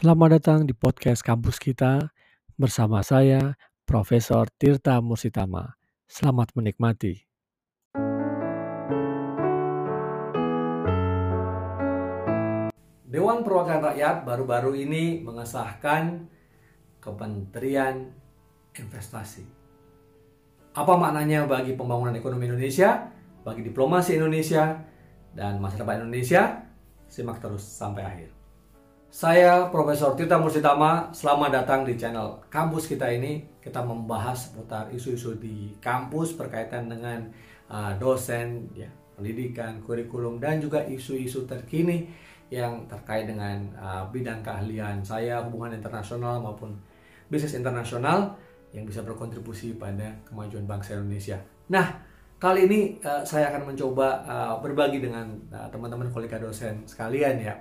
Selamat datang di podcast kampus kita bersama saya, Profesor Tirta Mursitama. Selamat menikmati. Dewan Perwakilan Rakyat baru-baru ini mengesahkan Kementerian Investasi. Apa maknanya bagi pembangunan ekonomi Indonesia, bagi diplomasi Indonesia, dan masa depan Indonesia? Simak terus sampai akhir. Saya Profesor Tirta Mursitama, selamat datang di channel kampus kita ini. Kita membahas seputar isu-isu di kampus berkaitan dengan uh, dosen, ya, pendidikan, kurikulum, dan juga isu-isu terkini yang terkait dengan uh, bidang keahlian saya, hubungan internasional maupun bisnis internasional yang bisa berkontribusi pada kemajuan bangsa Indonesia. Nah, kali ini uh, saya akan mencoba uh, berbagi dengan teman-teman uh, kolega dosen sekalian ya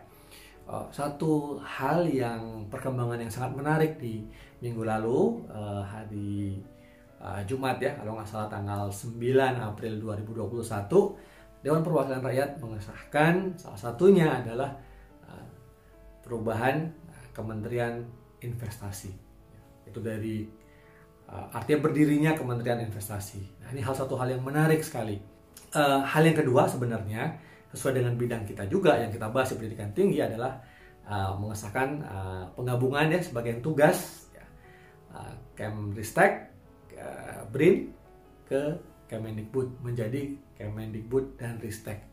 uh, satu hal yang perkembangan yang sangat menarik di minggu lalu uh, hari uh, Jumat ya kalau nggak salah tanggal 9 April 2021 Dewan Perwakilan Rakyat mengesahkan salah satunya adalah perubahan Kementerian Investasi. Itu dari artinya berdirinya Kementerian Investasi. Nah ini hal satu hal yang menarik sekali. Hal yang kedua sebenarnya sesuai dengan bidang kita juga yang kita bahas di pendidikan tinggi adalah uh, mengesahkan uh, penggabungan ya sebagian tugas ya, uh, Kemristek uh, BRIN ke Kemendikbud menjadi Kemendikbud dan Ristek.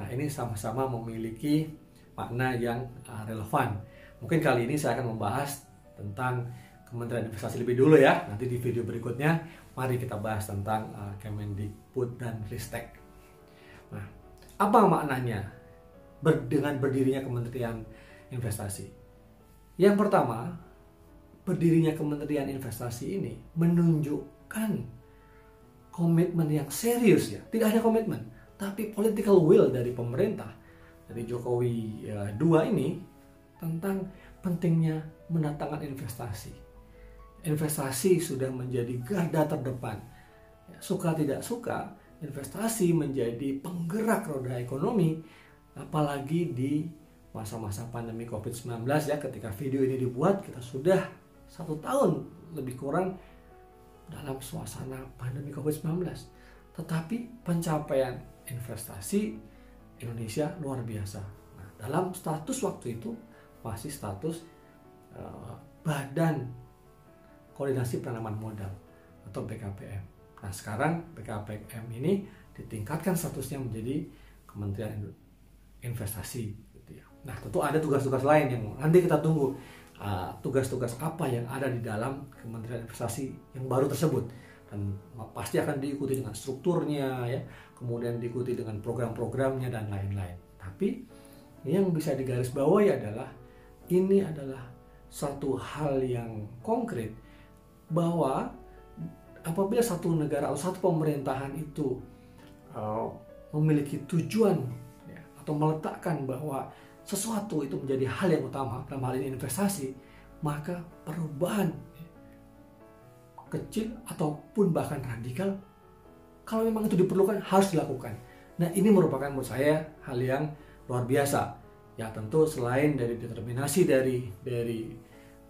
Nah ini sama-sama memiliki makna yang uh, relevan. Mungkin kali ini saya akan membahas tentang Kementerian Investasi lebih dulu ya. Nanti di video berikutnya mari kita bahas tentang uh, Kemendikbud dan Ristek. Nah, apa maknanya ber, dengan berdirinya Kementerian Investasi? Yang pertama, berdirinya Kementerian Investasi ini menunjukkan komitmen yang serius ya. Tidak hanya komitmen, tapi political will dari pemerintah dari Jokowi ya, dua ini tentang pentingnya mendatangkan investasi. Investasi sudah menjadi garda terdepan. Suka tidak suka, investasi menjadi penggerak roda ekonomi apalagi di masa-masa pandemi COVID-19 ya. Ketika video ini dibuat kita sudah satu tahun lebih kurang dalam suasana pandemi COVID-19 tetapi pencapaian investasi Indonesia luar biasa. Nah, dalam status waktu itu masih status uh, Badan Koordinasi Penanaman Modal atau BKPM Nah sekarang BKPM ini ditingkatkan statusnya menjadi Kementerian Investasi. Gitu ya. Nah tentu ada tugas-tugas lain yang nanti kita tunggu uh, tugas-tugas uh, apa yang ada di dalam Kementerian Investasi yang baru tersebut dan pasti akan diikuti dengan strukturnya ya kemudian diikuti dengan program-programnya dan lain-lain tapi yang bisa digarisbawahi adalah ini adalah satu hal yang konkret bahwa apabila satu negara atau satu pemerintahan itu uh, memiliki tujuan ya, atau meletakkan bahwa sesuatu itu menjadi hal yang utama dalam hal ini investasi maka perubahan ya, kecil ataupun bahkan radikal kalau memang itu diperlukan harus dilakukan. Nah ini merupakan menurut saya hal yang luar biasa. Ya tentu selain dari determinasi dari dari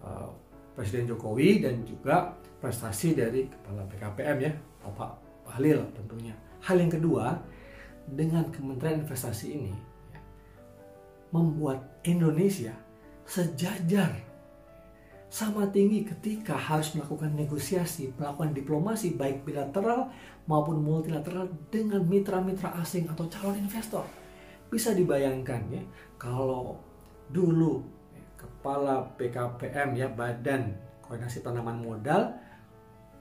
uh, Presiden Jokowi dan juga prestasi dari kepala BKPM ya Bapak Bahlil tentunya. Hal yang kedua dengan Kementerian Investasi ini membuat Indonesia sejajar sama tinggi ketika harus melakukan negosiasi, melakukan diplomasi baik bilateral maupun multilateral dengan mitra-mitra asing atau calon investor. Bisa dibayangkan ya, kalau dulu ya, kepala BKPM ya Badan Koordinasi Penanaman Modal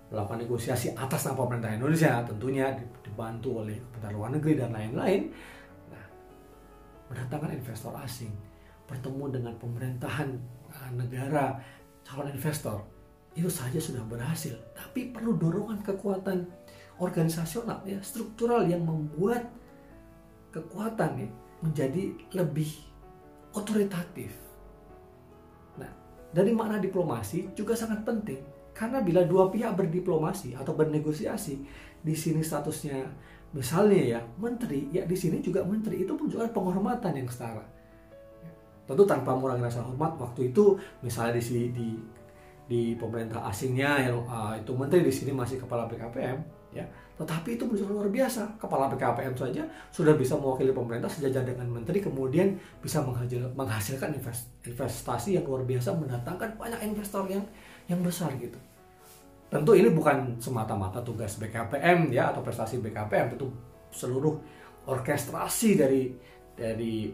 melakukan negosiasi atas nama pemerintah Indonesia tentunya dibantu oleh Kementerian Luar Negeri dan lain-lain. Nah, mendatangkan investor asing bertemu dengan pemerintahan uh, negara calon investor itu saja sudah berhasil. Tapi perlu dorongan kekuatan organisasional ya struktural yang membuat kekuatan ya, menjadi lebih otoritatif. Nah dari makna diplomasi juga sangat penting karena bila dua pihak berdiplomasi atau bernegosiasi, di sini statusnya misalnya ya menteri, ya di sini juga menteri itu juga penghormatan yang setara. tentu tanpa mengurangi rasa hormat waktu itu misalnya di di di pemerintah asingnya yang uh, itu menteri di sini masih kepala BKPM ya tetapi itu benar luar biasa kepala BKPM saja sudah bisa mewakili pemerintah sejajar dengan menteri kemudian bisa menghasilkan investasi yang luar biasa mendatangkan banyak investor yang yang besar gitu tentu ini bukan semata-mata tugas BKPM ya atau prestasi BKPM tentu seluruh orkestrasi dari dari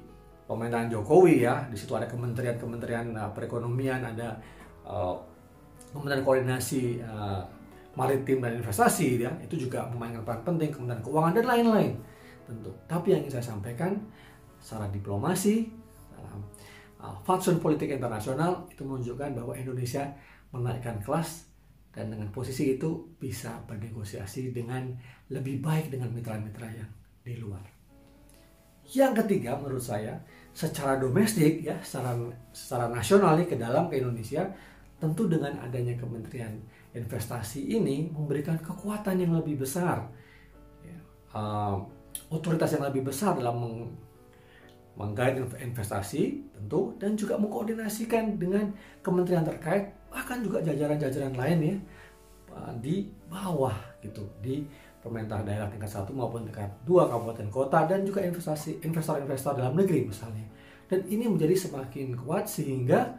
pemerintahan Jokowi ya. Di situ ada kementerian-kementerian uh, perekonomian, ada uh, kementerian koordinasi uh, maritim dan investasi ya. Itu juga memainkan peran penting, kementerian keuangan dan lain-lain tentu. Tapi yang ingin saya sampaikan secara diplomasi dalam uh, fatsun politik internasional itu menunjukkan bahwa Indonesia menaikkan kelas dan dengan posisi itu bisa bernegosiasi dengan lebih baik dengan mitra-mitra yang di luar. Yang ketiga menurut saya secara domestik ya secara secara nasional nih ke dalam ke Indonesia tentu dengan adanya Kementerian Investasi ini memberikan kekuatan yang lebih besar ya, uh, otoritas yang lebih besar dalam meng, menggait investasi tentu dan juga mengkoordinasikan dengan kementerian terkait bahkan juga jajaran-jajaran lain ya uh, di bawah gitu di pemerintah daerah tingkat satu maupun tingkat dua kabupaten kota dan juga investasi investor-investor dalam negeri misalnya. Dan ini menjadi semakin kuat sehingga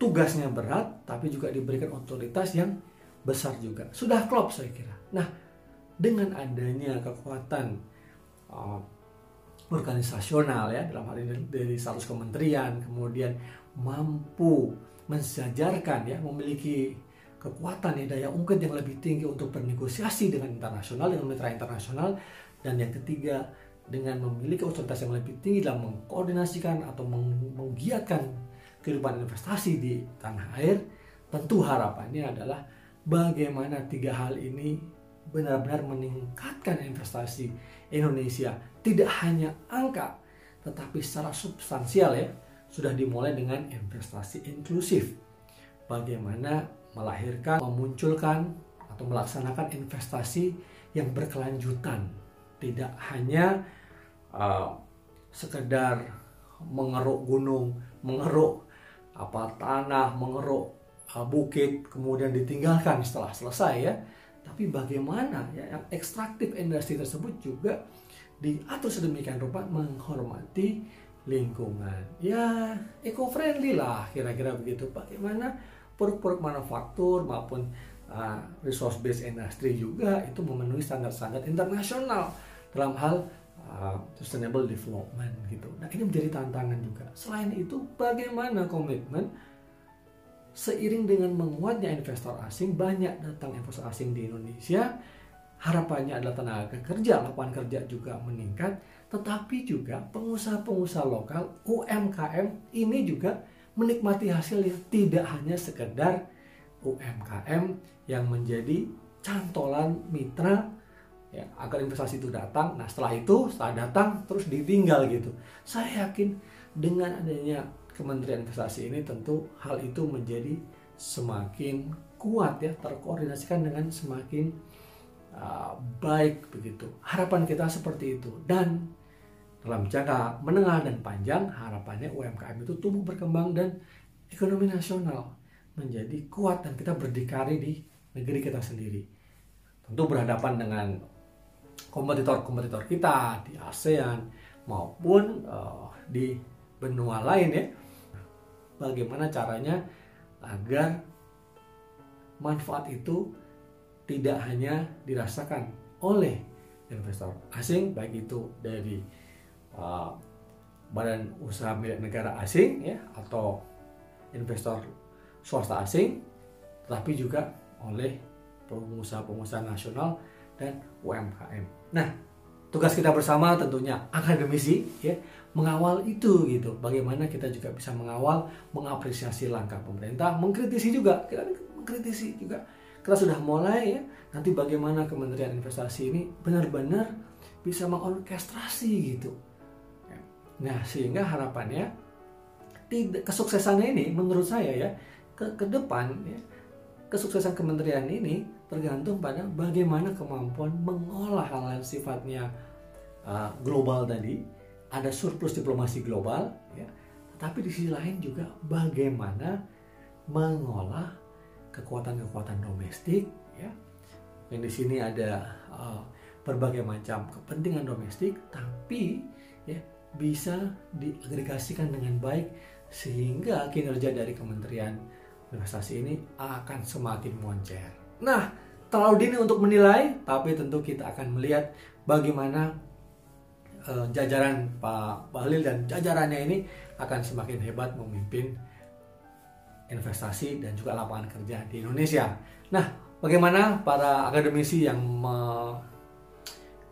tugasnya berat tapi juga diberikan otoritas yang besar juga. Sudah klop saya kira. Nah dengan adanya kekuatan uh, organisasional ya dalam hal ini dari status kementerian kemudian mampu mensejajarkan ya memiliki kekuatan ya daya ungkit yang lebih tinggi untuk bernegosiasi dengan internasional dengan mitra internasional. Dan yang ketiga dengan memiliki otoritas yang lebih tinggi dalam mengkoordinasikan atau menggiatkan kehidupan investasi di tanah air tentu harapannya adalah bagaimana tiga hal ini benar-benar meningkatkan investasi Indonesia. Tidak hanya angka tetapi secara substansial ya sudah dimulai dengan investasi inklusif bagaimana melahirkan, memunculkan atau melaksanakan investasi yang berkelanjutan, tidak hanya uh, sekedar mengeruk gunung, mengeruk apa tanah, mengeruk uh, bukit, kemudian ditinggalkan setelah selesai ya. Tapi bagaimana ya yang ekstraktif industri tersebut juga diatur sedemikian rupa menghormati lingkungan. Ya, eco friendly lah kira-kira begitu. Bagaimana produk-produk manufaktur maupun uh, resource based industry juga itu memenuhi standar-standar internasional dalam hal uh, sustainable development gitu. Nah ini menjadi tantangan juga. Selain itu bagaimana komitmen seiring dengan menguatnya investor asing banyak datang investor asing di Indonesia harapannya adalah tenaga kerja lapangan kerja juga meningkat tetapi juga pengusaha-pengusaha lokal UMKM ini juga menikmati hasil yang tidak hanya sekedar UMKM yang menjadi cantolan mitra ya agar investasi itu datang. Nah setelah itu setelah datang terus ditinggal gitu. Saya yakin dengan adanya Kementerian Investasi ini tentu hal itu menjadi semakin kuat ya terkoordinasikan dengan semakin uh, baik begitu. Harapan kita seperti itu dan dalam jangka menengah dan panjang, harapannya UMKM itu tumbuh berkembang dan ekonomi nasional menjadi kuat dan kita berdikari di negeri kita sendiri. Tentu berhadapan dengan kompetitor-kompetitor kita di ASEAN maupun uh, di benua lain ya. Bagaimana caranya agar manfaat itu tidak hanya dirasakan oleh investor asing baik itu dari uh, badan usaha milik negara asing ya atau investor swasta asing tetapi juga oleh pengusaha-pengusaha nasional dan UMKM. Nah, tugas kita bersama tentunya akademisi ya mengawal itu gitu. Bagaimana kita juga bisa mengawal, mengapresiasi langkah pemerintah, mengkritisi juga, kita mengkritisi juga. Kita sudah mulai ya, nanti bagaimana Kementerian Investasi ini benar-benar bisa mengorkestrasi gitu Nah, sehingga harapannya tidak kesuksesannya ini menurut saya ya ke, ke depan ya, kesuksesan kementerian ini tergantung pada bagaimana kemampuan mengolah hal yang sifatnya uh, global tadi ada surplus diplomasi global ya tapi di sisi lain juga bagaimana mengolah kekuatan-kekuatan domestik ya. Yang di sini ada uh, berbagai macam kepentingan domestik tapi ya bisa diagregasikan dengan baik sehingga kinerja dari Kementerian Investasi ini akan semakin moncer. Nah, terlalu dini untuk menilai, tapi tentu kita akan melihat bagaimana uh, jajaran Pak Bahlil dan jajarannya ini akan semakin hebat memimpin investasi dan juga lapangan kerja di Indonesia. Nah, bagaimana para akademisi yang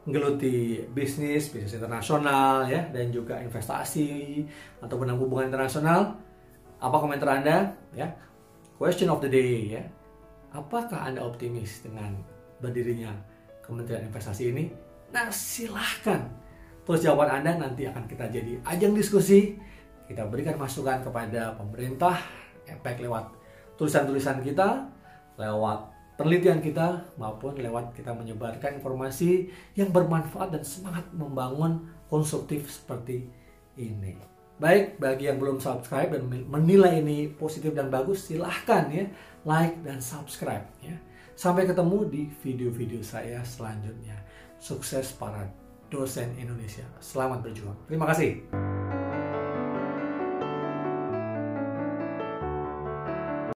menggeluti bisnis, bisnis internasional ya dan juga investasi atau hubungan internasional? Apa komentar Anda? Ya. Question of the day ya. Apakah Anda optimis dengan berdirinya Kementerian Investasi ini? Nah, silahkan Terus jawaban Anda nanti akan kita jadi ajang diskusi. Kita berikan masukan kepada pemerintah, baik lewat tulisan-tulisan kita, lewat penelitian kita, maupun lewat kita menyebarkan informasi yang bermanfaat dan semangat membangun konstruktif seperti ini. Baik, bagi yang belum subscribe dan menilai ini positif dan bagus, silahkan ya like dan subscribe ya. Sampai ketemu di video-video saya selanjutnya. Sukses para dosen Indonesia. Selamat berjuang. Terima kasih.